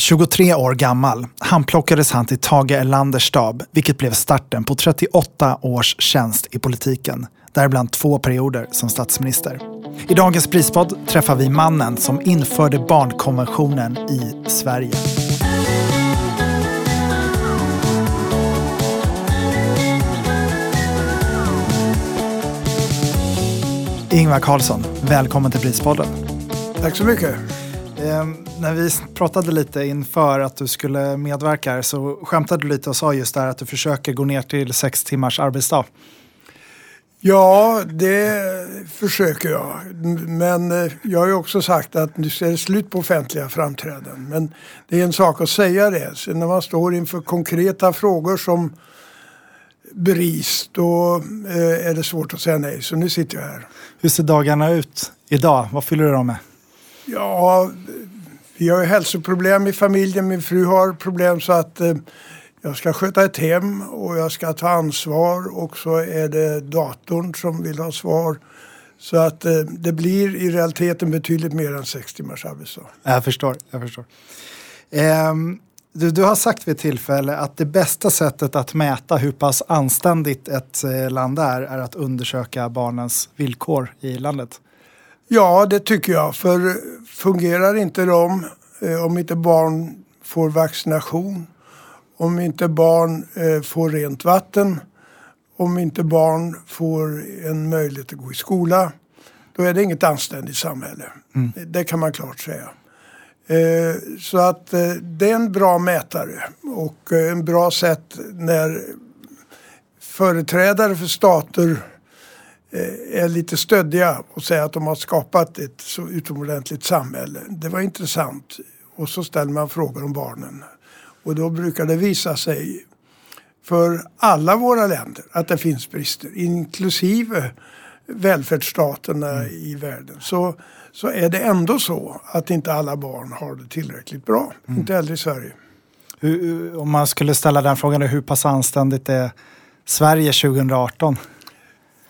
23 år gammal handplockades han till Tage Erlanders stab, vilket blev starten på 38 års tjänst i politiken, däribland två perioder som statsminister. I dagens prispodd träffar vi mannen som införde barnkonventionen i Sverige. Ingvar Carlsson, välkommen till Prispodden. Tack så mycket. Eh, när vi pratade lite inför att du skulle medverka här så skämtade du lite och sa just där att du försöker gå ner till sex timmars arbetsdag. Ja, det försöker jag. Men eh, jag har ju också sagt att nu ser det slut på offentliga framträdanden. Men det är en sak att säga det. Sen när man står inför konkreta frågor som BRIS, då eh, är det svårt att säga nej. Så nu sitter jag här. Hur ser dagarna ut idag? Vad fyller du dem med? Ja, vi har ju hälsoproblem i familjen. Min fru har problem så att eh, jag ska sköta ett hem och jag ska ta ansvar och så är det datorn som vill ha svar. Så att eh, det blir i realiteten betydligt mer än sex timmars arbetsdag. Jag förstår. Jag förstår. Um... du, du har sagt vid ett tillfälle att det bästa sättet att mäta hur pass anständigt ett eh, land är, är att undersöka barnens villkor i landet. Ja, det tycker jag. För fungerar inte de, eh, om inte barn får vaccination, om inte barn eh, får rent vatten, om inte barn får en möjlighet att gå i skola, då är det inget anständigt samhälle. Mm. Det kan man klart säga. Eh, så att det är en bra mätare och en bra sätt när företrädare för stater är lite stöddiga och säger att de har skapat ett så utomordentligt samhälle. Det var intressant. Och så ställer man frågor om barnen. Och då brukar det visa sig för alla våra länder att det finns brister, inklusive välfärdsstaterna mm. i världen. Så, så är det ändå så att inte alla barn har det tillräckligt bra. Mm. Inte heller i Sverige. Hur, om man skulle ställa den frågan, hur pass anständigt är Sverige 2018?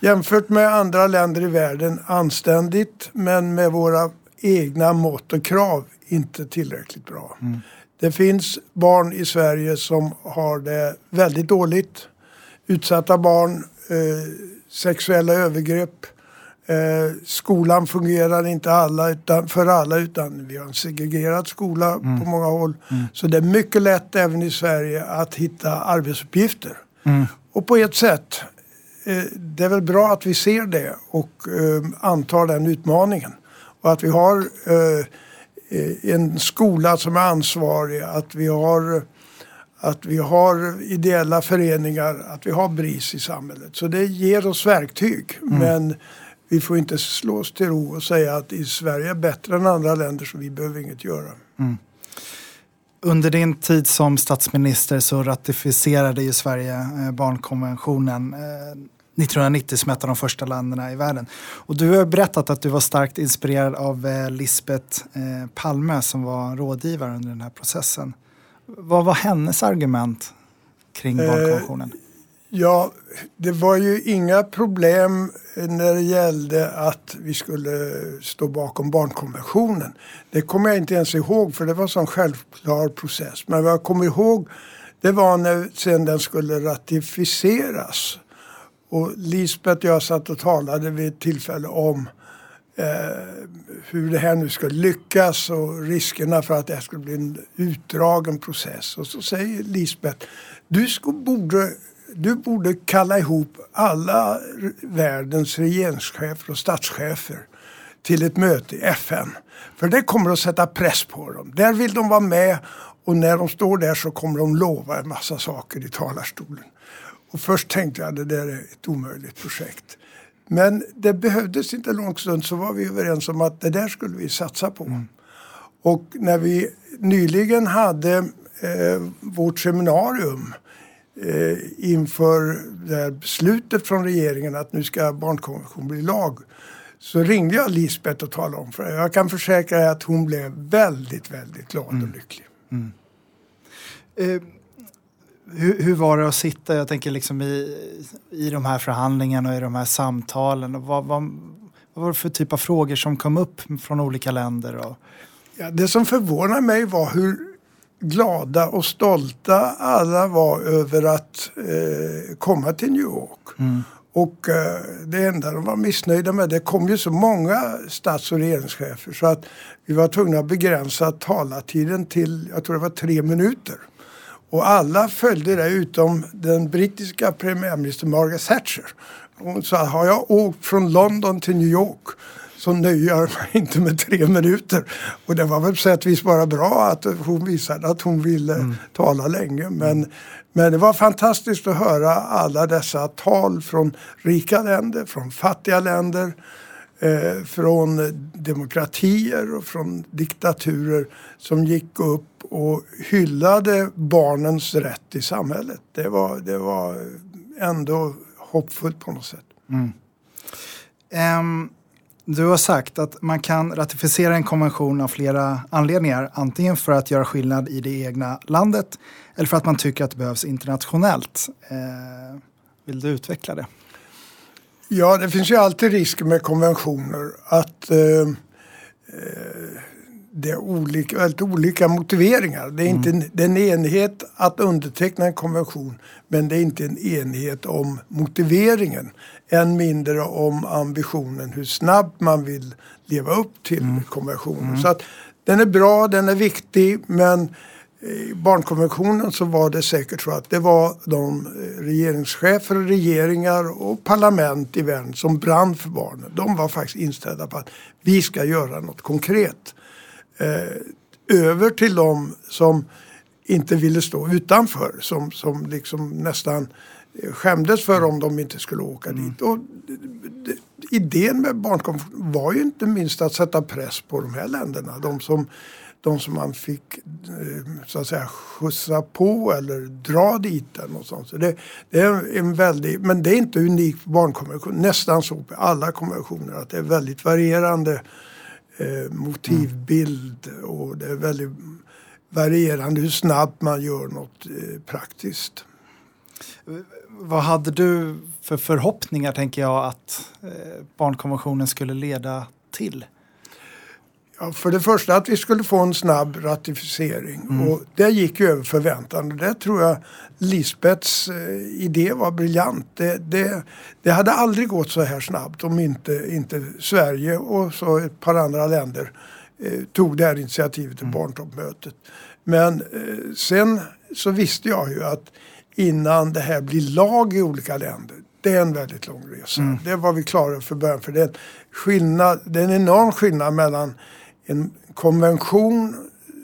Jämfört med andra länder i världen anständigt men med våra egna mått och krav inte tillräckligt bra. Mm. Det finns barn i Sverige som har det väldigt dåligt. Utsatta barn, eh, sexuella övergrepp. Eh, skolan fungerar inte alla utan, för alla utan vi har en segregerad skola mm. på många håll. Mm. Så det är mycket lätt även i Sverige att hitta arbetsuppgifter. Mm. Och på ett sätt det är väl bra att vi ser det och eh, antar den utmaningen. Och att vi har eh, en skola som är ansvarig, att vi har att vi har ideella föreningar, att vi har BRIS i samhället. Så det ger oss verktyg. Mm. Men vi får inte slå oss till ro och säga att i Sverige är bbättre än andra länder så vi behöver inget göra. Mm. Under din tid som statsminister så ratificerade ju Sverige eh, barnkonventionen 1990 eh, som ett av de första länderna i världen. Och du har berättat att du var starkt inspirerad av eh, Lisbeth Palme som var rådgivare under den här processen. Vad var hennes argument kring barnkonventionen? Ja, det var ju inga problem när det gällde att vi skulle stå bakom barnkonventionen. Det kommer jag inte ens ihåg för det var en sån självklar process. Men vad jag kommer ihåg det var när sen den skulle ratificeras. Och Lisbeth och jag satt och talade vid ett tillfälle om eh, hur det här nu ska lyckas och riskerna för att det skulle bli en utdragen process. Och så säger Lisbeth, du borde du borde kalla ihop alla världens regeringschefer och statschefer till ett möte i FN. För det kommer att sätta press på dem. Där vill de vara med och när de står där så kommer de lova en massa saker i talarstolen. Och först tänkte jag att det där är ett omöjligt projekt. Men det behövdes inte lång stund så var vi överens om att det där skulle vi satsa på. Mm. Och när vi nyligen hade eh, vårt seminarium eh, inför det här beslutet från regeringen att nu ska barnkonventionen bli lag så ringde jag Lisbeth och talade om för henne. Jag kan försäkra er att hon blev väldigt, väldigt glad mm. och lycklig. Mm. Eh, hur, hur, var det att sitta jag tänker liksom i, i de här förhandlingarna och i de här samtalen? Och vad, vad, vad var det för typ av frågor som kom upp från olika länder? Och... Ja, det som förvånade mig var hur glada och stolta alla var över att eh, komma till New York. Mm. Och eh, det enda de var missnöjda med, det kom ju så många stats och regeringschefer så att vi var tvungna att begränsa talartiden till, jag tror det var tre minuter. Och alla följde det utom den brittiska premiärministern Margaret Thatcher. Hon sa, har jag åkt från London till New York så nöjer jag mig inte med tre minuter. Och det var väl på sätt och vis bara bra att hon visade att hon ville mm. tala länge. Men, men det var fantastiskt att höra alla dessa tal från rika länder, från fattiga länder, eh, från demokratier och från diktaturer som gick upp och hyllade barnens rätt i samhället. Det var, det var ändå hoppfullt på något sätt. Mm. Um, du har sagt att man kan ratificera en konvention av flera anledningar. Antingen för att göra skillnad i det egna landet eller för att man tycker att det behövs internationellt. Eh, vill du utveckla det? Ja, det finns ju alltid risker med konventioner att eh, eh det är olika, väldigt olika motiveringar. Det är mm. inte det är en enighet att underteckna en konvention men det är inte en enighet om motiveringen. Än mindre om ambitionen hur snabbt man vill leva upp till mm. konventionen. Mm. Så att den är bra, den är viktig men i barnkonventionen så var det säkert så att det var de eh, regeringschefer, regeringar och parlament i världen som brann för barnen. De var faktiskt inställda på att vi ska göra något konkret. Eh, över till de som inte ville stå utanför. Som, som liksom nästan skämdes för om de inte skulle åka mm. dit. Och idén med barnkonventionen var ju inte minst att sätta press på de här länderna. De som, de som man fick eh, så att säga skjutsa på eller dra dit eller något sånt. Så det, det, är en väldig, men det är inte unikt för barnkonventionen. Nästan så på alla konventioner att det är väldigt varierande eh, motivbild och det är väldigt varierande hur snabbt man gör något eh, praktiskt. Vad hade du för förhoppningar tänker jag att eh, barnkonventionen skulle leda till? Ja, för det första att vi skulle få en snabb ratificering mm. och det gick ju över förväntan och det tror jag Lisbets eh, idé var briljant. Det, det, det, hade aldrig gått så här snabbt om inte, inte Sverige och så ett par andra länder eh, tog det här initiativet till mm. barntoppmötet. Men eh, sen så visste jag ju att innan det här blir lag i olika länder det är en väldigt lång resa. Mm. Det var vi klara för början. För det är, skillnad, det är en enorm skillnad mellan en konvention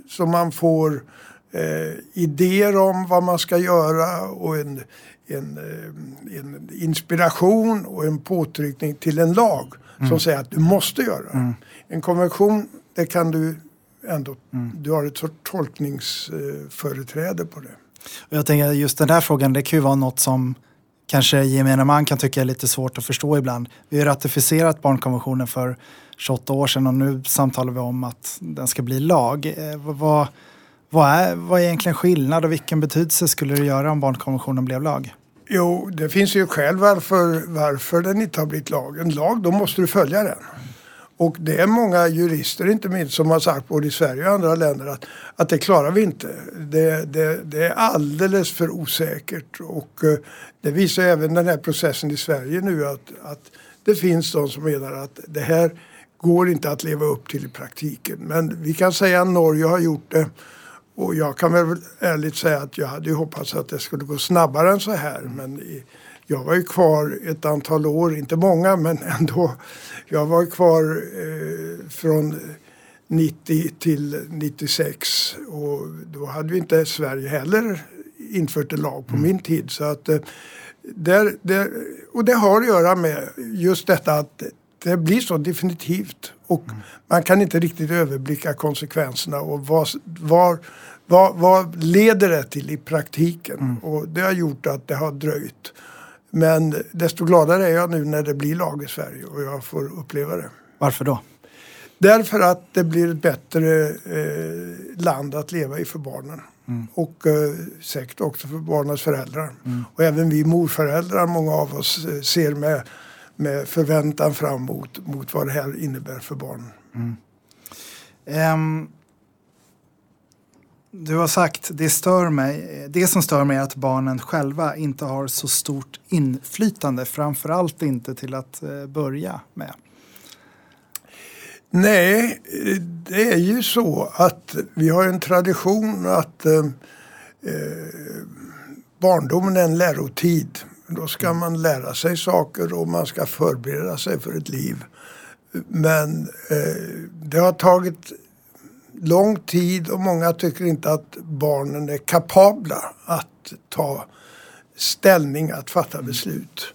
som man får eh, idéer om vad man ska göra och en, en, eh, en inspiration och en påtryckning till en lag mm. som säger att du måste göra. Mm. En konvention, det kan du ändå, mm. du har ett tolkningsföreträde på det. Och jag tänker just den här frågan, det kan ju vara något som kanske gemene man kan tycka är lite svårt att förstå ibland. Vi har ratificerat barnkonventionen för 28 år sedan och nu samtalar vi om att den ska bli lag. Eh, vad, vad, är, vad är egentligen skillnad och vilken betydelse skulle det göra om barnkonventionen blev lag? Jo, det finns ju skäl varför, varför den inte har blivit lag. En lag, då måste du följa den. Och det är många jurister, inte minst, som har sagt både i Sverige och andra länder att, att det klarar vi inte. Det, det, det är alldeles för osäkert och eh, det visar även den här processen i Sverige nu att, att det finns de som menar att det här går inte att leva upp till i praktiken. Men vi kan säga att Norge har gjort det och jag kan väl ärligt säga att jag hade hoppats att det skulle gå snabbare än så här. Men jag var ju kvar ett antal år, inte många men ändå. Jag var kvar eh, från 90 till 96 och då hade vi inte Sverige heller infört en lag på mm. min tid. Så att, eh, där, där, och det har att göra med just detta att det blir så definitivt och mm. man kan inte riktigt överblicka konsekvenserna och vad, var, vad, vad leder det till i praktiken. Mm. Och det har gjort att det har dröjt. Men desto gladare är jag nu när det blir lag i Sverige och jag får uppleva det. Varför då? Därför att det blir ett bättre eh, land att leva i för barnen. Mm. Och eh, säkert också för barnens föräldrar. Mm. Och även vi morföräldrar, många av oss, eh, ser med, med förväntan fram mot, mot vad det här innebär för barnen. Mm. Um, Du har sagt, det stör mig, det som stör mig är att barnen själva inte har så stort inflytande, framförallt inte till att eh, börja med. Nej, det är ju så att vi har en tradition att eh, eh, barndomen är en lärotid. Då ska man lära sig saker och man ska förbereda sig för ett liv. Men eh, det har tagit lång tid och många tycker inte att barnen är kapabla att ta ställning, att fatta beslut.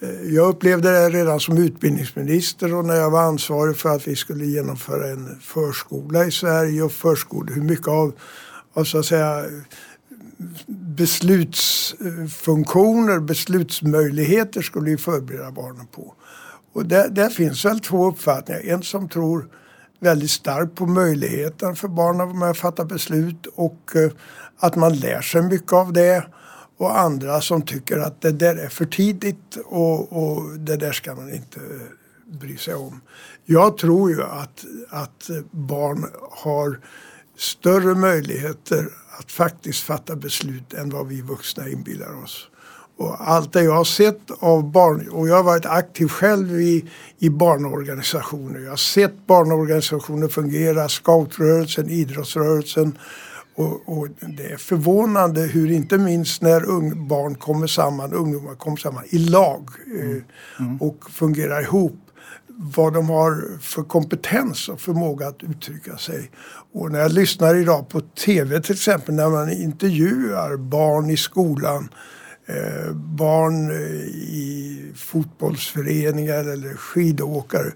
Eh, jag upplevde det redan som utbildningsminister och när jag var ansvarig för att vi skulle genomföra en förskola i Sverige och förskola, hur mycket av, av så att säga beslutsfunktioner, beslutsmöjligheter skulle vi förbereda barnen på. Och där, där finns väl två uppfattningar. En som tror väldigt starkt på möjligheten för barnen att vara med och fatta beslut och eh, att man lär sig mycket av det. Och andra som tycker att det där är för tidigt och, och det där ska man inte bry sig om. Jag tror ju att, att barn har större möjligheter att faktiskt fatta beslut än vad vi vuxna inbillar oss. Och allt det jag har sett av barn, och jag har varit aktiv själv i, i barnorganisationer. Jag har sett barnorganisationer fungera, scoutrörelsen, idrottsrörelsen. Och, och, det är förvånande hur inte minst när ung, barn kommer samman, ungdomar kommer samman i lag eh, mm. Mm. och fungerar ihop vad de har för kompetens och förmåga att uttrycka sig. Och när jag lyssnar idag på TV till exempel när man intervjuar barn i skolan Eh, barn eh, i fotbollsföreningar eller skidåkare.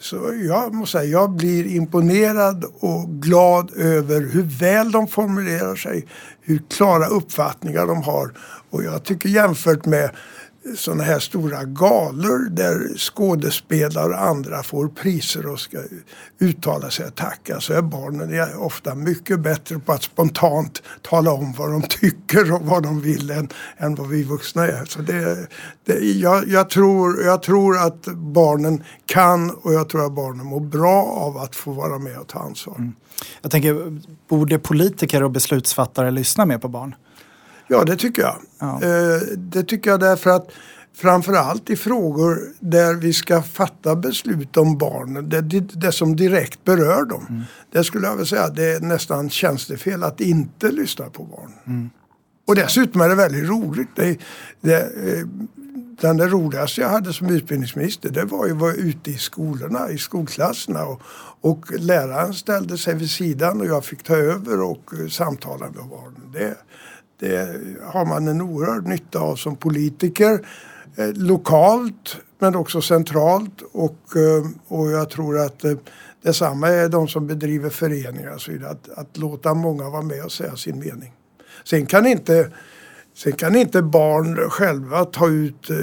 Så jag måste säga, jag blir imponerad och glad över hur väl de formulerar sig, hur klara uppfattningar de har. Och jag tycker jämfört med sådana här stora galor där skådespelare och andra får priser och ska uttala sig och tacka så är barnen ofta mycket bättre på att spontant tala om vad de tycker och vad de vill än, än vad vi vuxna är. Så det, det, jag, jag, tror, jag tror att barnen kan och jag tror att barnen mår bra av att få vara med och ta ansvar. Mm. Jag tänker, borde politiker och beslutsfattare lyssna mer på barn? Ja, det tycker jag. Ja. Eh, det tycker jag därför att framförallt i frågor där vi ska fatta beslut om barnen, det, det, som direkt berör dem. Mm. Det skulle jag vilja säga det är nästan tjänstefel att inte lyssna på barn. Mm. Och dessutom är det väldigt roligt. Det, det, eh, den det roligaste jag hade som utbildningsminister det var ju att vara ute i skolorna, i skolklasserna och, och läraren ställde sig vid sidan och jag fick ta över och uh, samtala med barnen. Det, det har man en oerhörd nytta av som politiker. Eh, lokalt men också centralt och, eh, och jag tror att eh, detsamma är de som bedriver föreningar och så vidare. Att, att låta många vara med och säga sin mening. Sen kan inte Sen kan inte barn själva ta ut eh,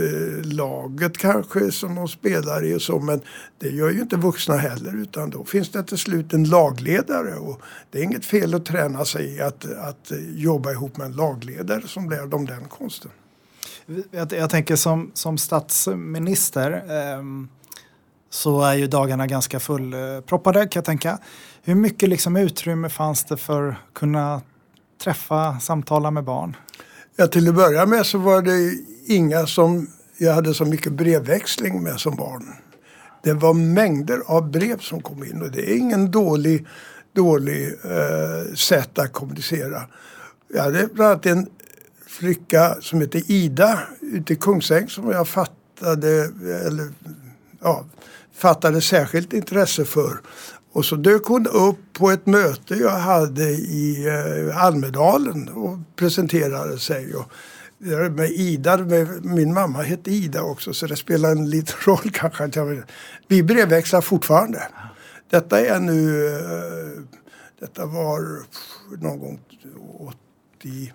laget kanske som de spelar i och så men det gör ju inte vuxna heller utan då finns det till slut en lagledare och det är inget fel att träna sig i att, att eh, jobba ihop med en lagledare som lär dem den konsten. Jag, jag tänker som, som statsminister eh, så är ju dagarna ganska fullproppade kan jag tänka. Hur mycket liksom utrymme fanns det för att kunna träffa, samtala med barn? Ja, till att börja med så var det inga som jag hade så mycket brevväxling med som barn. Det var mängder av brev som kom in och det är ingen dålig, dålig eh, sätt att kommunicera. Jag hade bland annat en flicka som hette Ida ute i Kungsäng som jag fattade, eller, ja, fattade särskilt intresse för. Och så dök hon upp på ett möte jag hade i eh, Almedalen och presenterade sig. Och, med Ida, med, min mamma hette Ida också så det spelar en liten roll kanske. Att jag, vi brevväxlar fortfarande. Detta är nu, eh, detta var någon gång 80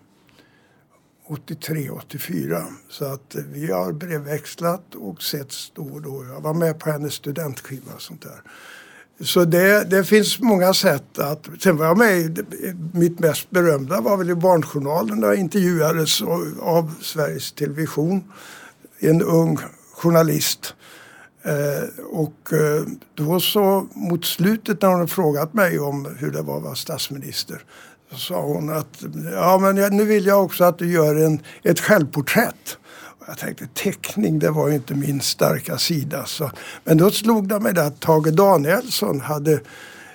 83, 84. Så att vi har brevväxlat och setts då och då. Jag var med på hennes studentskiva och sånt där. Så det, det finns många sätt att... Sen var jag med i, mitt mest berömda var väl i Barnjournalen där jag intervjuades av Sveriges Television. En ung journalist. Eh, och eh, då så mot slutet när hon frågat mig om hur det var att vara statsminister Så sa hon att ja, men nu vill jag också att du gör en, ett självporträtt. Jag tänkte teckning det var ju inte min starka sida. Så. Men då slog det mig att Tage Danielsson hade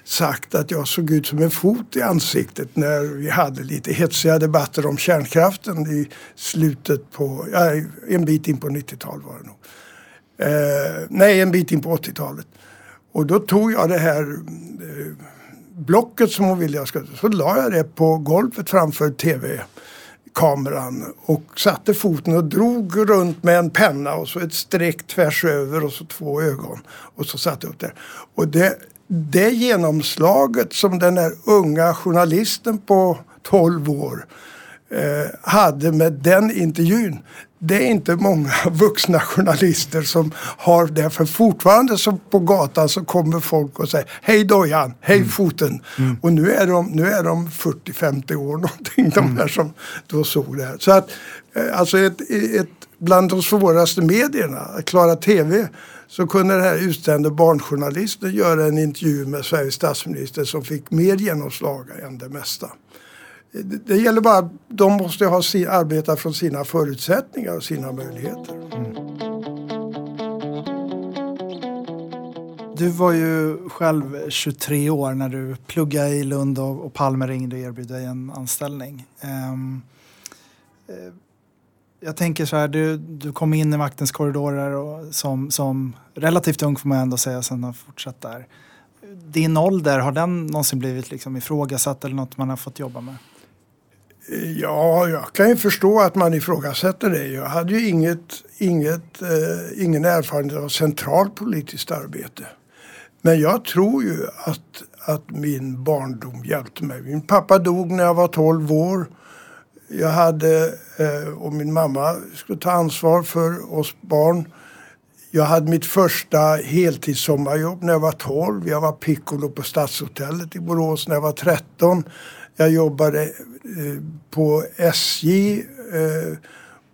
sagt att jag såg ut som en fot i ansiktet när vi hade lite hetsiga debatter om kärnkraften i slutet på, ja, en bit in på 90-talet var det nog. Eh, nej, en bit in på 80-talet. Och då tog jag det här eh, blocket som hon ville jag skulle, så la jag det på golvet framför tv kameran och satte foten och drog runt med en penna och så ett streck tvärs över och så två ögon. Och så satte jag upp det. Och det, det genomslaget som den här unga journalisten på 12 år eh, hade med den intervjun. Det är inte många vuxna journalister som har det. För fortfarande så på gatan så kommer folk och säger Hej dojan, hej mm. foten. Mm. Och nu är de, nu är de 40-50 år någonting de mm. som då såg det här. Så att eh, alltså ett, ett, bland de svåraste medierna, att klara TV så kunde den här utställde barnjournalisten göra en intervju med Sveriges statsminister som fick mer genomslag än det mesta. Det gäller bara, att de måste ha, arbeta från sina förutsättningar och sina möjligheter. Mm. Du var ju själv 23 år när du pluggade i Lund och, och Palme ringde och erbjöd dig en anställning. Um, uh, jag tänker så här, du, du kom in i maktens korridorer och som, som relativt ung får man ändå säga, sen har fortsatt där. Din ålder, har den någonsin blivit liksom ifrågasatt eller något man har fått jobba med? Ja, jag kan ju förstå att man ifrågasätter det. Jag hade ju inget, inget, eh, ingen erfarenhet av centralt politiskt arbete. Men jag tror ju att, att min barndom hjälpte mig. Min pappa dog när jag var 12 år. Jag hade, eh, och min mamma skulle ta ansvar för oss barn. Jag hade mitt första heltidssommarjobb när jag var 12. Jag var piccolo på Stadshotellet i Borås när jag var 13. Jag jobbade eh, på SJ eh,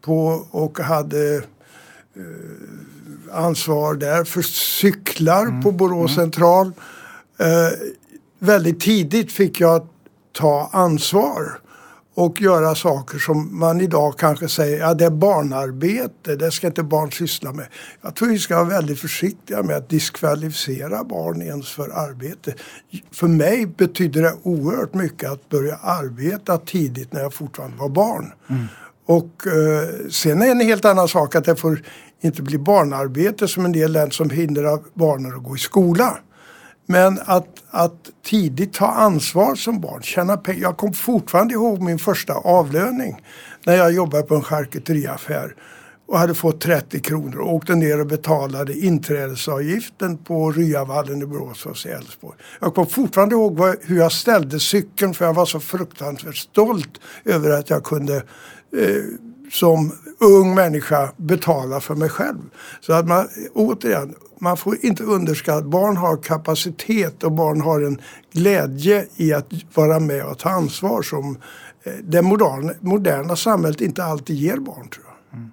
på, och hade eh, ansvar där för cyklar mm. på Borås mm. central. väldigt tidigt fick jag ta ansvar och göra saker som man idag kanske säger, ja det är barnarbete, det ska inte barn syssla med. Jag tror vi ska vara väldigt försiktiga med att diskvalificera barn ens för arbete. För mig betyder det oerhört mycket att börja arbeta tidigt när jag fortfarande var barn. Mm. Och eh, sen är det en helt annan sak att det får inte bli barnarbete som en del länder som hindrar barnen att gå i skola. Men att, att tidigt ta ansvar som barn, tjäna pengar. Jag kommer fortfarande ihåg min första avlöning när jag jobbade på en charkuteriaffär och hade fått 30 kronor och åkte ner och betalade inträdesavgiften på Ryavallen i Borås och Älvsborg. Jag kommer fortfarande ihåg vad, hur jag ställde cykeln för jag var så fruktansvärt stolt över att jag kunde eh, som ung människa betala för mig själv. Så att man, återigen, man får inte underskatta att barn har kapacitet och barn har en glädje i att vara med och ta ansvar som eh, det moderna, moderna samhället inte alltid ger barn tror jag. Mm.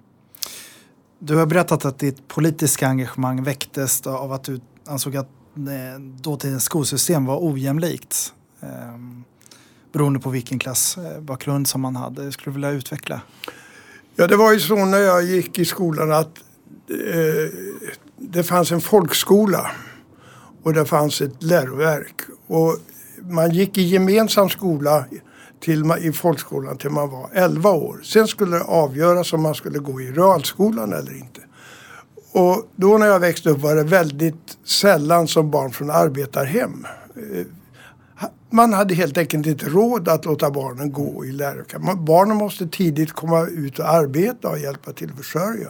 Du har berättat att ditt politiska engagemang väcktes av att du ansåg att eh, dåtidens skolsystem var ojämlikt. Eh, beroende på vilken klassbakgrund som man hade. Jag skulle vilja utveckla. Ja det var ju så när jag gick i skolan att eh, det fanns en folkskola och det fanns ett läroverk. Och man gick i gemensam skola till, i folkskolan till man var 11 år. Sen skulle det avgöras om man skulle gå i realskolan eller inte. Och då när jag växte upp var det väldigt sällan som barn från arbetarhem. Eh, man hade helt enkelt inte råd att låta barnen gå i läroverk. Barnen måste tidigt komma ut och arbeta och hjälpa till att försörja.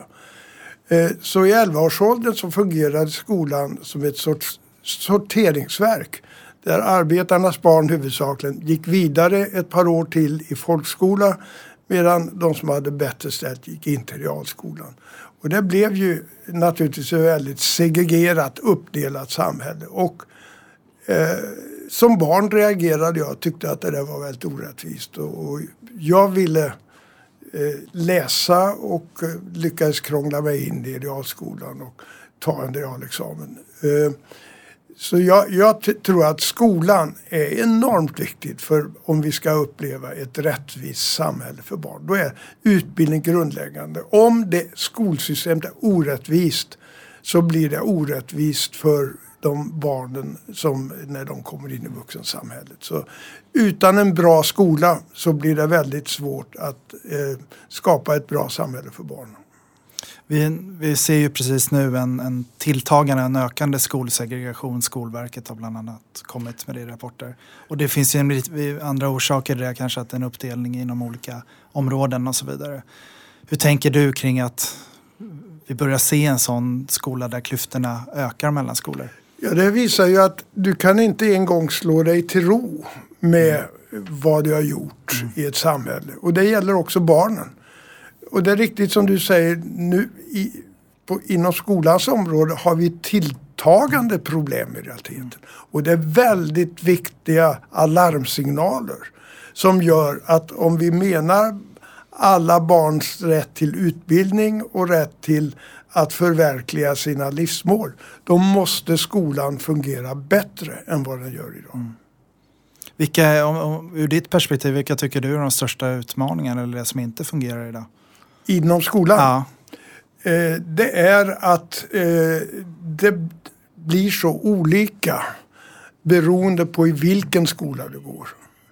Eh, så i 11-årsåldern så fungerade skolan som ett sorts sorteringsverk där arbetarnas barn huvudsakligen gick vidare ett par år till i folkskola medan de som hade bättre ställt gick in till realskolan. Och det blev ju naturligtvis ett väldigt segregerat, uppdelat samhälle. Och eh, som barn reagerade jag och tyckte att det där var väldigt orättvist. Och, och jag ville Eh, läsa och eh, lyckades krångla mig in i realskolan och ta en realexamen. Eh, så jag, jag tror att skolan är enormt viktigt för om vi ska uppleva ett rättvist samhälle för barn. Då är utbildning grundläggande. Om det skolsystemet är orättvist så blir det orättvist för de barnen som när de kommer in i vuxensamhället. Så utan en bra skola så blir det väldigt svårt att eh, skapa ett bra samhälle för barnen. Vi, vi ser ju precis nu en, en tilltagande, en ökande skolsegregation. Skolverket har bland annat kommit med det i rapporter. Och det finns ju en, andra orsaker till det, kanske att en uppdelning inom olika områden och så vidare. Hur tänker du kring att vi börjar se en sån skola där klyftorna ökar mellan skolor? Ja, det visar ju att du kan inte en gång slå dig till ro med vad du har gjort mm. i ett samhälle. Och det gäller också barnen. Och det är riktigt som du säger, nu i, på, inom skolans område har vi tilltagande problem i realiteten. Och det är väldigt viktiga alarmsignaler som gör att om vi menar alla barns rätt till utbildning och rätt till att förverkliga sina livsmål. Då måste skolan fungera bättre än vad den gör idag. Mm. Vilka, om, om, ur ditt perspektiv, vilka tycker du är de största utmaningarna eller det som inte fungerar idag? Inom skolan? Ja. Eh, det är att eh, det blir så olika beroende på i vilken skola du går.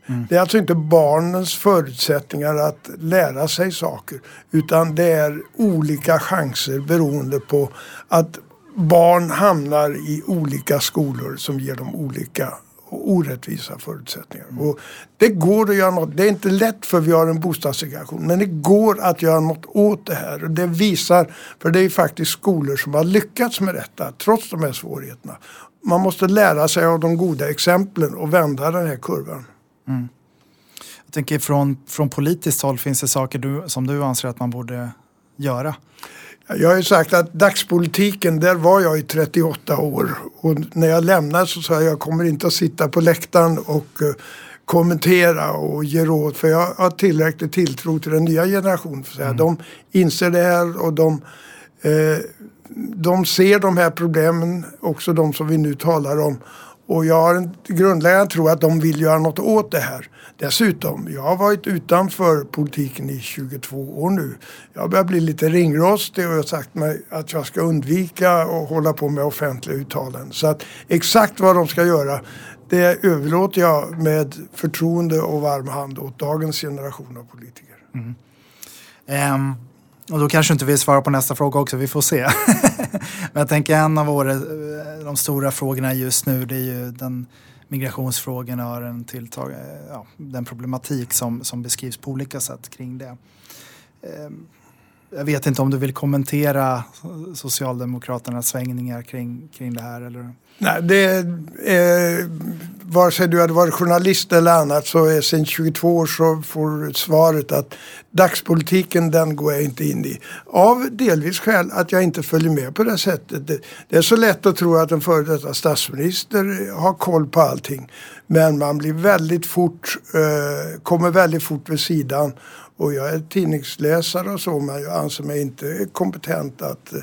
Mm. Det är alltså inte barnens förutsättningar att lära sig saker utan det är olika chanser beroende på att barn hamnar i olika skolor som ger dem olika orättvisa förutsättningar. Mm. Och det går att göra något. Det är inte lätt för vi har en bostadssegregation men det går att göra något åt det här. Och det visar, för det är faktiskt skolor som har lyckats med detta trots de här svårigheterna. Man måste lära sig av de goda exemplen och vända den här kurvan. Mm. Jag tänker från, från politiskt håll, finns det saker du, som du anser att man borde göra? Jag har ju sagt att dagspolitiken, där var jag i 38 år. Och när jag lämnade så sa jag, jag kommer inte att sitta på läktaren och uh, kommentera och ge råd. För jag har tillräcklig tilltro till den nya generationen. För mm. De inser det här och de, uh, de ser de här problemen, också de som vi nu talar om. Och jag har en grundläggande tro att de vill göra något åt det här. Dessutom, jag har varit utanför politiken i 22 år nu. Jag börjar bli lite ringrostig och jag har sagt mig att jag ska undvika att hålla på med offentliga uttalanden. Så att exakt vad de ska göra det överlåter jag med förtroende och varm hand åt dagens generation av politiker. Mm. Um, och då kanske inte vi svarar på nästa fråga också, vi får se. Men jag tänker en av våra, eh, de stora frågorna just nu det är ju den migrationsfrågorna och den, tilltag, ja, den problematik som, som beskrivs på olika sätt kring det. Ehm, jag vet inte om du vill kommentera Socialdemokraternas svängningar kring, kring det här? Eller? Nej, det är, vare sig du hade varit journalist eller annat så är sen 22 år så får svaret att dagspolitiken den går jag inte in i. Av delvis skäl att jag inte följer med på det sättet. Det, det är så lätt att tro att en före detta statsminister har koll på allting. Men man blir väldigt fort, eh, kommer väldigt fort vid sidan och jag är tidningsläsare och så men jag anser mig inte kompetent att,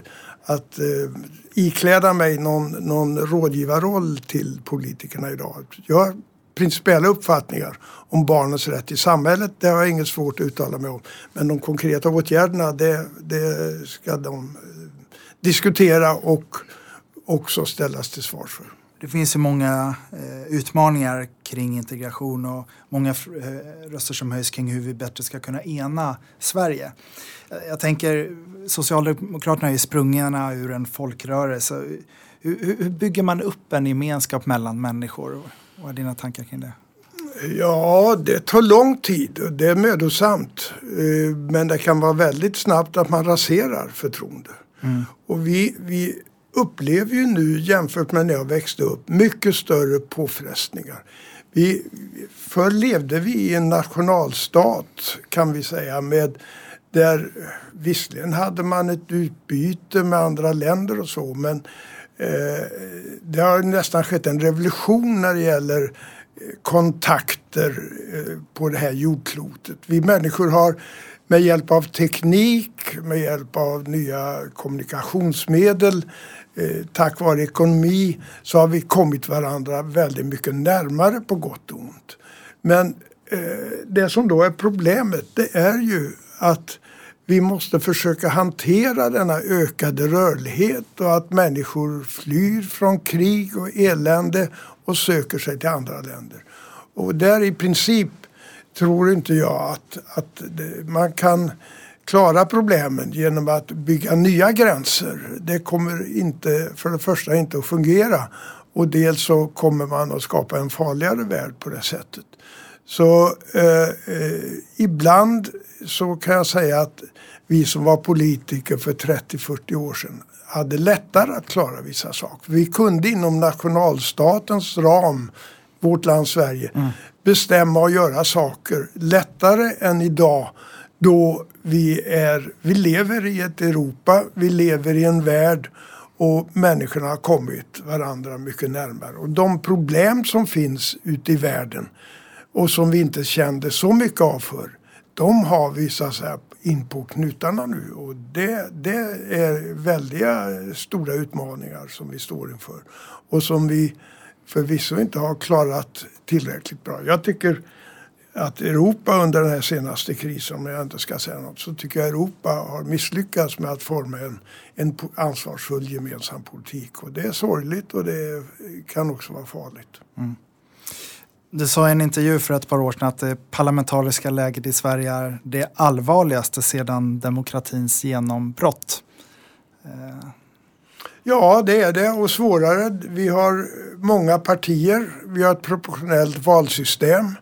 att eh, ikläda mig någon, någon rådgivarroll till politikerna idag. Jag har principiella uppfattningar om barnens rätt i samhället. Det har jag inget svårt att uttala mig om. Men de konkreta åtgärderna det, det ska de eh, diskutera och också ställas till svars för. Det finns ju många eh, utmaningar kring integration och många eh, röster som höjs kring hur vi bättre ska kunna ena Sverige. Jag tänker, Socialdemokraterna är ju sprungna ur en folkrörelse. Hur, hur, bygger man upp en gemenskap mellan människor? Vad är dina tankar kring det? Ja, det tar lång tid och det är mödosamt. Eh, men det kan vara väldigt snabbt att man raserar förtroende. Mm. Och vi, vi upplever ju nu jämfört med när jag växte upp mycket större påfrestningar. Vi, förr levde vi i en nationalstat kan vi säga med där visserligen hade man ett utbyte med andra länder och så men eh, det har nästan skett en revolution när det gäller eh, kontakter eh, på det här jordklotet. Vi människor har med hjälp av teknik, med hjälp av nya kommunikationsmedel, eh, tack vare ekonomi så har vi kommit varandra väldigt mycket närmare på gott och ont. Men eh, det som då är problemet det är ju att vi måste försöka hantera denna ökade rörlighet och att människor flyr från krig och elände och söker sig till andra länder. Och där i princip tror inte jag att, att det, man kan klara problemen genom att bygga nya gränser. Det kommer inte, för det första inte att fungera och dels så kommer man att skapa en farligare värld på det sättet. Så eh, eh, ibland så kan jag säga att vi som var politiker för 30-40 år sedan hade lättare att klara vissa saker. Vi kunde inom nationalstatens ram, vårt land Sverige, mm. bestämma och göra saker lättare än idag då vi, är, vi lever i ett Europa, vi lever i en värld och människorna har kommit varandra mycket närmare. Och de problem som finns ute i världen och som vi inte kände så mycket av för de har vi så att säga in på knutarna nu och det, det är väldiga stora utmaningar som vi står inför och som vi förvisso inte har klarat tillräckligt bra. Jag tycker att Europa under den här senaste krisen, om jag inte ska säga något, så tycker jag Europa har misslyckats med att forma en, en ansvarsfull gemensam politik. Och det är sorgligt och det kan också vara farligt. Mm. Du sa i en intervju för ett par år sedan att det parlamentariska läget i Sverige är det allvarligaste sedan demokratins genombrott. Eh. Ja, det är det och svårare. Vi har många partier, vi har ett proportionellt valsystem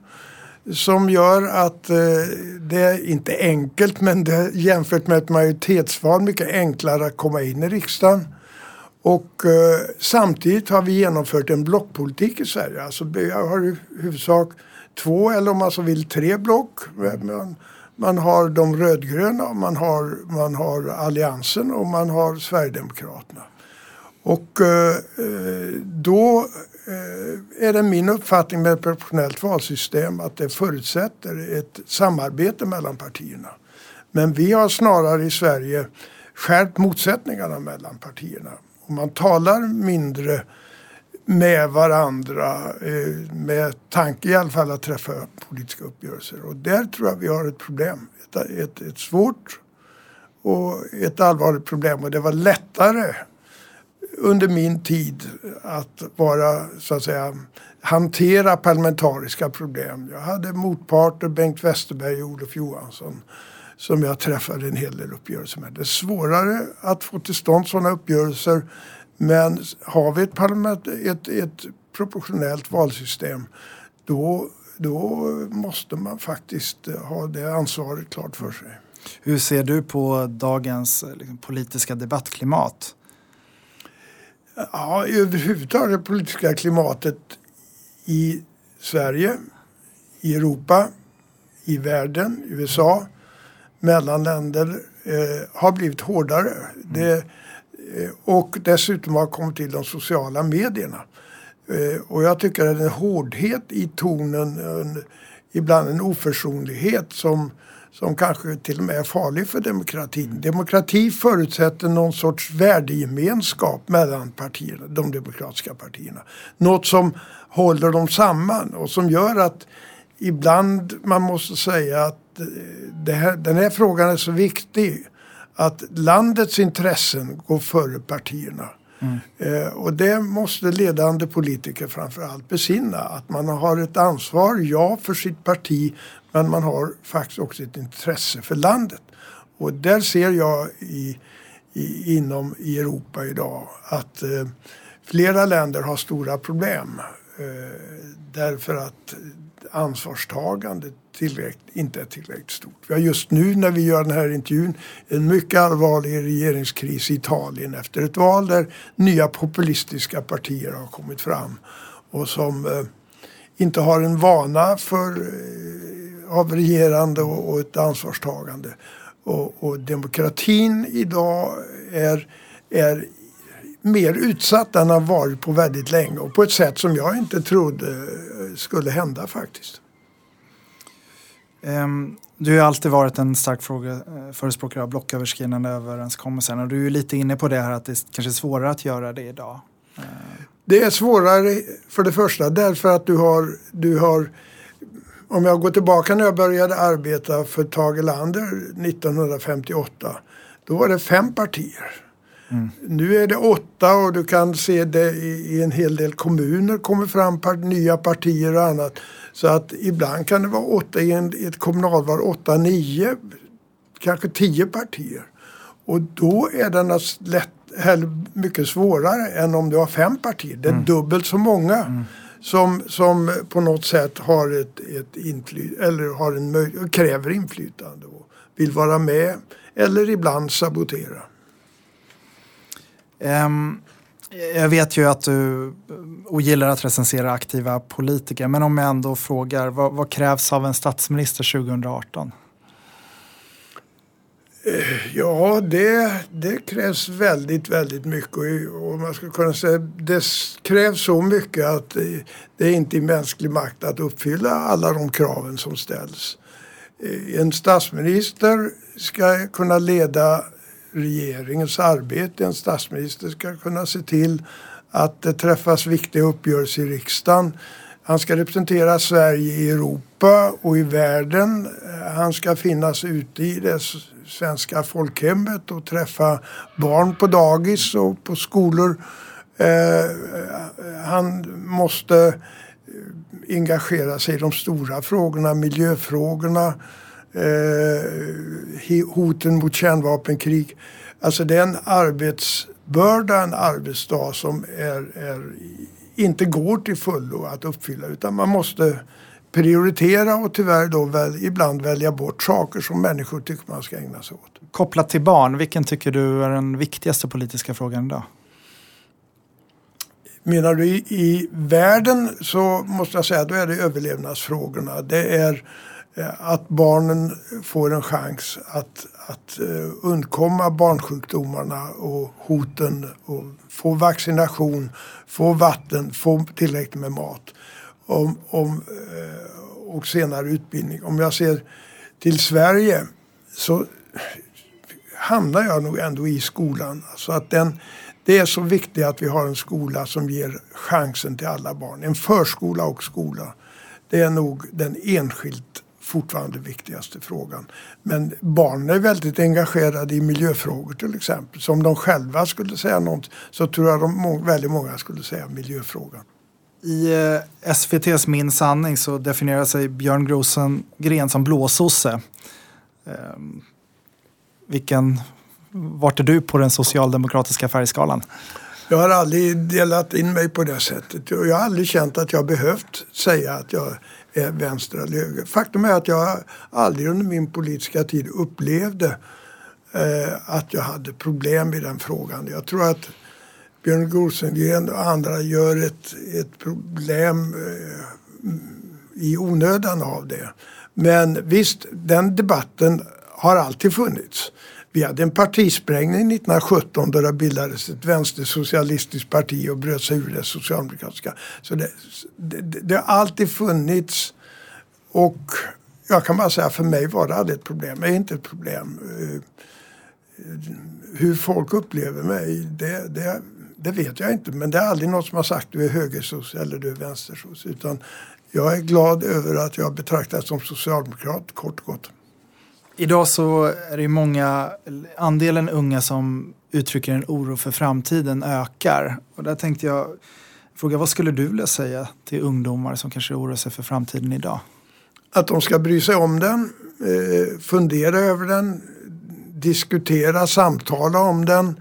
som gör att eh, det är inte enkelt men det är jämfört med ett majoritetsval mycket enklare att komma in i riksdagen. Och eh, samtidigt har vi genomfört en blockpolitik i Sverige. Alltså vi har i huvudsak två eller om man så vill tre block. Man, man har de rödgröna, man har, man har Alliansen och man har Sverigedemokraterna. Och eh, eh då Eh, är det min uppfattning med ett proportionellt valsystem att det förutsätter ett samarbete mellan partierna. Men vi har snarare i Sverige skärpt motsättningarna mellan partierna och man talar mindre med varandra eh, med tanke i alla fall att träffa politiska uppgörelser. Och där tror jag vi har ett problem. Ett, ett, ett svårt och ett allvarligt problem och det var lättare under min tid att vara så att säga hantera parlamentariska problem. Jag hade motparter, Bengt Westerberg och Olof Johansson som jag träffade en hel del uppgörelser med. Det är svårare att få till stånd sådana uppgörelser men har vi ett, parlament, ett, ett proportionellt valsystem då, då måste man faktiskt ha det ansvaret klart för sig. Hur ser du på dagens liksom, politiska debattklimat? Ja, överhuvudtaget det politiska klimatet i Sverige, i Europa, i världen, USA mellan länder eh, har blivit hårdare. Mm. Det, eh, och dessutom har kommit till de sociala medierna. Eh, och jag tycker att en hårdhet i tonen, en, ibland en oförsonlighet som, som kanske till och med är farlig för demokratin. Demokrati förutsätter någon sorts värdegemenskap mellan partierna, de demokratiska partierna. Något som håller dem samman och som gör att ibland man måste säga att här, den här frågan är så viktig att landets intressen går före partierna. Mm. Eh, och det måste ledande politiker framförallt besinna. Att man har ett ansvar, ja, för sitt parti men man har faktiskt också ett intresse för landet. Och där ser jag i, i, inom i Europa idag att eh, flera länder har stora problem. Eh, därför att ansvarstagandet tillräckligt, inte är tillräckligt stort. Vi har just nu när vi gör den här intervjun en mycket allvarlig regeringskris i Italien efter ett val där nya populistiska partier har kommit fram och som eh, inte har en vana för, eh, av regerande och, och ett ansvarstagande. Och, och, demokratin idag är, är mer utsatt än han varit på väldigt länge och på ett sätt som jag inte trodde skulle hända faktiskt. Um, du har alltid varit en stark fråga, eh, förespråkare av blocköverskridande överenskommelser och du är lite inne på det här att det kanske är svårare att göra det idag. Det är svårare för det första därför att du har, du har om jag går tillbaka när jag började arbeta för Tage Erlander 1958 då var det fem partier. Mm. Nu är det åtta och du kan se det i, en hel del kommuner kommer fram nya partier och annat. Så att ibland kan det vara åtta i, en, i ett kommunalval, åtta, nio, kanske tio partier. Och då är den lätt, mycket svårare än om du har fem partier. Det är mm. dubbelt så många. Mm. Som, som på något sätt har ett, ett inflytande eller har en möj- kräver inflytande och vill vara med eller ibland sabotera. Um, jag vet ju att du ogillar att recensera aktiva politiker men om jag ändå frågar vad, vad krävs av en statsminister 2018? Eh, ja, det, det krävs väldigt, väldigt mycket. Och man skulle kunna säga det krävs så mycket att eh, det är inte i mänsklig makt att uppfylla alla de kraven som ställs. Eh, en statsminister ska kunna leda regeringens arbete. En statsminister ska kunna se till att det träffas viktiga uppgörelser i riksdagen. Han ska representera Sverige i Europa och i världen. Han ska finnas ute i det svenska folkhemmet och träffa barn på dagis och på skolor. Eh, han måste eh, engagera sig i de stora frågorna, miljöfrågorna, eh, hoten mot kärnvapenkrig. Alltså det är en arbetsbörda, en arbetsdag som är, är, inte går till fullo att uppfylla utan man måste prioritera och tyvärr då väl, ibland välja bort saker som människor tycker man ska ägna sig åt. Kopplat till barn, vilken tycker du är den viktigaste politiska frågan idag? Menar du i, i världen så måste jag säga då är det överlevnadsfrågorna. Det är eh, att barnen får en chans att, att uh, undkomma barnsjukdomarna och hoten och få vaccination, få vatten, få tillräckligt med mat om, om, eh, och senare utbildning. Om jag ser till Sverige så hamnar jag nog ändå i skolan. Alltså att den, det är så viktigt att vi har en skola som ger chansen till alla barn. En förskola och skola. Det är nog den enskilt fortfarande viktigaste frågan. Men barnen är väldigt engagerade i miljöfrågor till exempel. Så om de själva skulle säga något så tror jag de, väldigt många skulle säga miljöfrågan. I eh, SVTs Min sanning så definierar sig Björn Rosengren som blåsosse. Ehm, vilken vart är du på den socialdemokratiska färgskalan? Jag har aldrig delat in mig på det sättet. Jag har aldrig känt att jag behövt säga att jag är vänster eller höger. Faktum är att jag aldrig under min politiska tid upplevde eh, att jag hade problem i den frågan. Jag tror att Björn Rosengren och andra gör ett, ett problem eh, i onödan av det. Men visst, den debatten har alltid funnits. Vi hade en partisprängning 1917 då det bildades ett vänstersocialistiskt parti och bröt sig ur det socialdemokratiska. Så det, det, det har alltid funnits och jag kan bara säga för mig var det aldrig ett problem. Det är inte ett problem. Eh, hur folk upplever mig, det, det, det vet jag inte. Men det är aldrig något som har sagt du är högersoc eller du är vänstersoc. Utan jag är glad över att jag betraktas som socialdemokrat, kort och gott. Idag så är det många, andelen unga som uttrycker en oro för framtiden ökar. Och där tänkte jag fråga, vad skulle du vilja säga till ungdomar som kanske oroar sig för framtiden idag? Att de ska bry sig om den, eh, fundera över den, diskutera, samtala om den.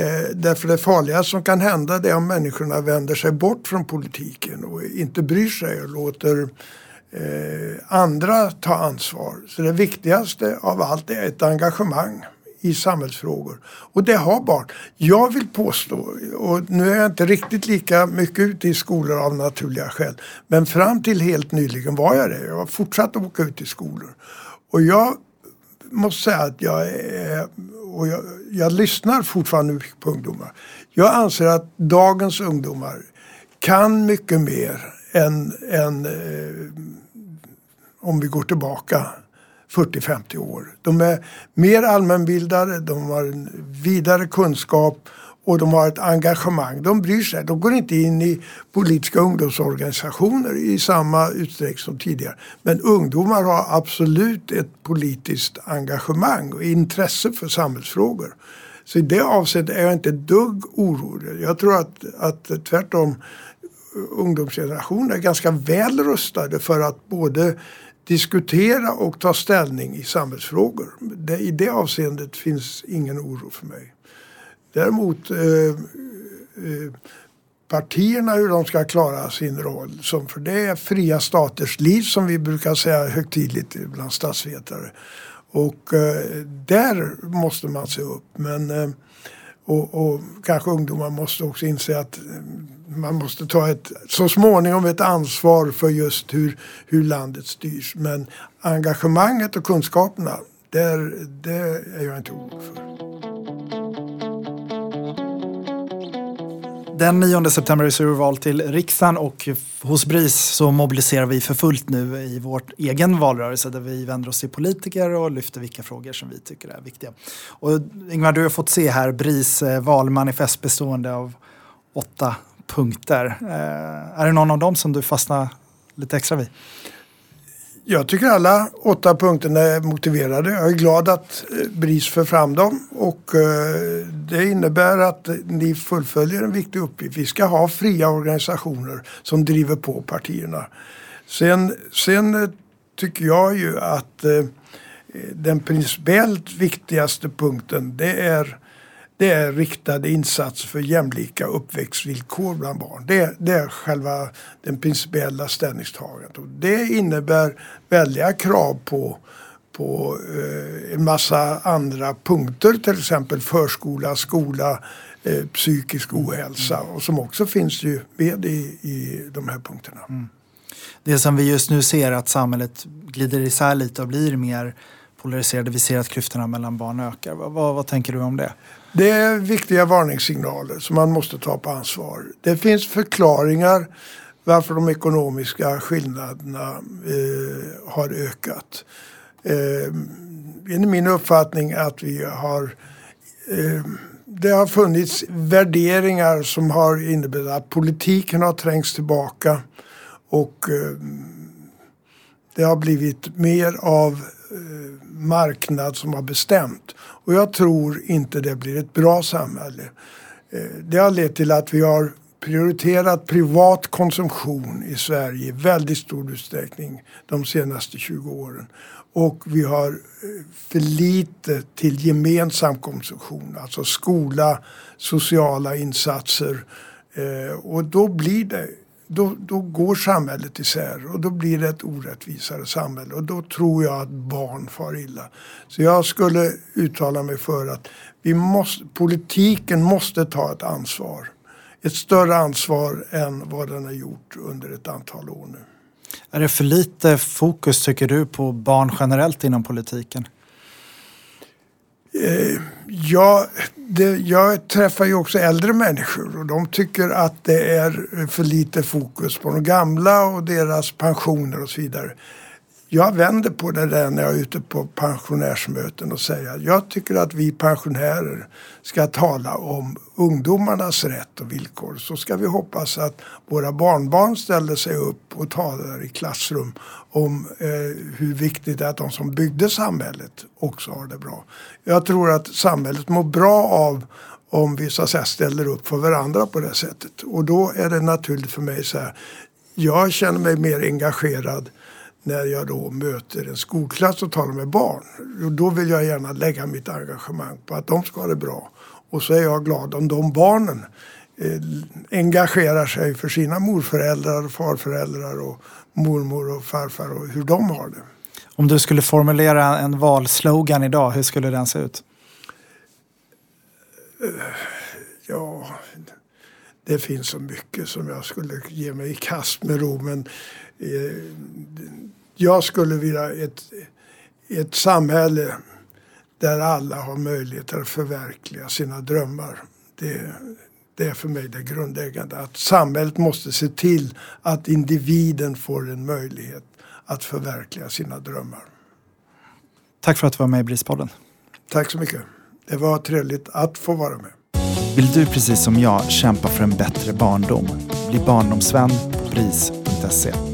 Eh, därför det farliga som kan hända det är om människorna vänder sig bort från politiken och inte bryr sig och låter eh, andra ta ansvar. Så det viktigaste av allt är ett engagemang i samhällsfrågor. Och det har barn. Jag vill påstå, och nu är jag inte riktigt lika mycket ute i skolor av naturliga skäl, men fram till helt nyligen var jag det. Jag har fortsatt att åka ut i skolor. Och jag måste säga att jag och jag, jag lyssnar fortfarande på ungdomar. Jag anser att dagens ungdomar kan mycket mer än, än eh, om vi går tillbaka 40-50 år. De är mer allmänbildade, de har en vidare kunskap och de har ett engagemang. De bryr sig. De går inte in i politiska ungdomsorganisationer i samma utsträckning som tidigare. Men ungdomar har absolut ett politiskt engagemang och intresse för samhällsfrågor. Så i det avseendet är jag inte dugg orolig. Jag tror att, att tvärtom ungdomsgenerationen är ganska väl rustade för att både diskutera och ta ställning i samhällsfrågor. Det, I det avseendet finns ingen oro för mig. Däremot eh, eh, partierna hur de ska klara sin roll. Som för det är fria staters liv som vi brukar säga högtidligt bland statsvetare. Och eh, där måste man se upp. Men, eh, och, och, kanske ungdomar måste också inse att eh, man måste ta ett, så småningom ett ansvar för just hur, hur landet styrs. Men engagemanget och kunskaperna, där, det är jag inte orolig för. Den 9 september är det val till riksdagen och hos BRIS så mobiliserar vi för fullt nu i vår egen valrörelse där vi vänder oss till politiker och lyfter vilka frågor som vi tycker är viktiga. Och Ingvar, du har fått se här BRIS eh, valmanifest bestående av åtta punkter. Eh, är det någon av dem som du fastnar lite extra vid? Jag tycker alla åtta punkterna är motiverade. Jag är glad att eh, BRIS för fram dem och eh, det innebär att ni fullföljer en viktig uppgift. Vi ska ha fria organisationer som driver på partierna. Sen, sen eh, tycker jag ju att den principiellt viktigaste punkten det är det är riktade insatser för jämlika uppväxtvillkor bland barn. Det, det är själva den principiella ställningstagandet. Och det innebär väldiga krav på, på eh, en massa andra punkter, till exempel förskola, skola, eh, psykisk ohälsa och som också finns ju med i, i de här punkterna. Mm. Det som vi just nu ser att samhället glider isär lite och blir mer polariserade. Vi ser att klyftorna mellan barn ökar. Vad, vad, vad tänker du om det? Det är viktiga varningssignaler som man måste ta på ansvar. Det finns förklaringar varför de ekonomiska skillnaderna eh, har ökat. Eh, enligt min uppfattning att vi har eh, det har funnits värderingar som har inneburit att politiken har trängts tillbaka och eh, det har blivit mer av Eh, marknad som har bestämt. Och jag tror inte det blir ett bra samhälle. Eh, det har lett till att vi har prioriterat privat konsumtion i Sverige i väldigt stor utsträckning de senaste 20 åren. Och vi har eh, för lite till gemensam konsumtion, alltså skola, sociala insatser. Och då blir det då, då går samhället isär och då blir det ett orättvisare samhälle och då tror jag att barn far illa. Så jag skulle uttala mig för att vi måste, politiken måste ta ett ansvar. Ett större ansvar än vad den har gjort under ett antal år nu. Är det för lite fokus tycker du på barn generellt inom politiken? Eh, det, jag träffar ju också äldre människor och de tycker att det är för lite fokus på de gamla och deras pensioner och så vidare. Jag vänder på det där när jag är ute på pensionärsmöten och säger att jag tycker att vi pensionärer ska tala om ungdomarnas rätt och villkor. Så ska vi hoppas att våra barnbarn ställer sig upp och talar i klassrum om eh, hur viktigt det är att de som byggde samhället också har det bra. Jag tror att samhället mår bra av om vi så att säga ställer upp för varandra på det sättet. Och då är det naturligt för mig så här. Jag känner mig mer engagerad när jag då möter en skolklass och talar med barn. Då vill jag gärna lägga mitt engagemang på att de ska ha det bra. Och så är jag glad om de barnen eh, engagerar sig för sina morföräldrar, farföräldrar och mormor och farfar och hur de har det. Om du skulle formulera en valslogan idag, hur skulle den se ut? Ja, det finns så mycket som jag skulle ge mig i kast med ro. Men eh, jag skulle vilja ett, ett samhälle där alla har möjligheter att förverkliga sina drömmar. Det, det är för mig det grundläggande. Att samhället måste se till att individen får en möjlighet att förverkliga sina drömmar. Tack för att du var med i Brispodden. Tack så mycket. Det var trevligt att få vara med. Vill du precis som jag kämpa för en bättre barndom? Bli barndomsvän på bris.se.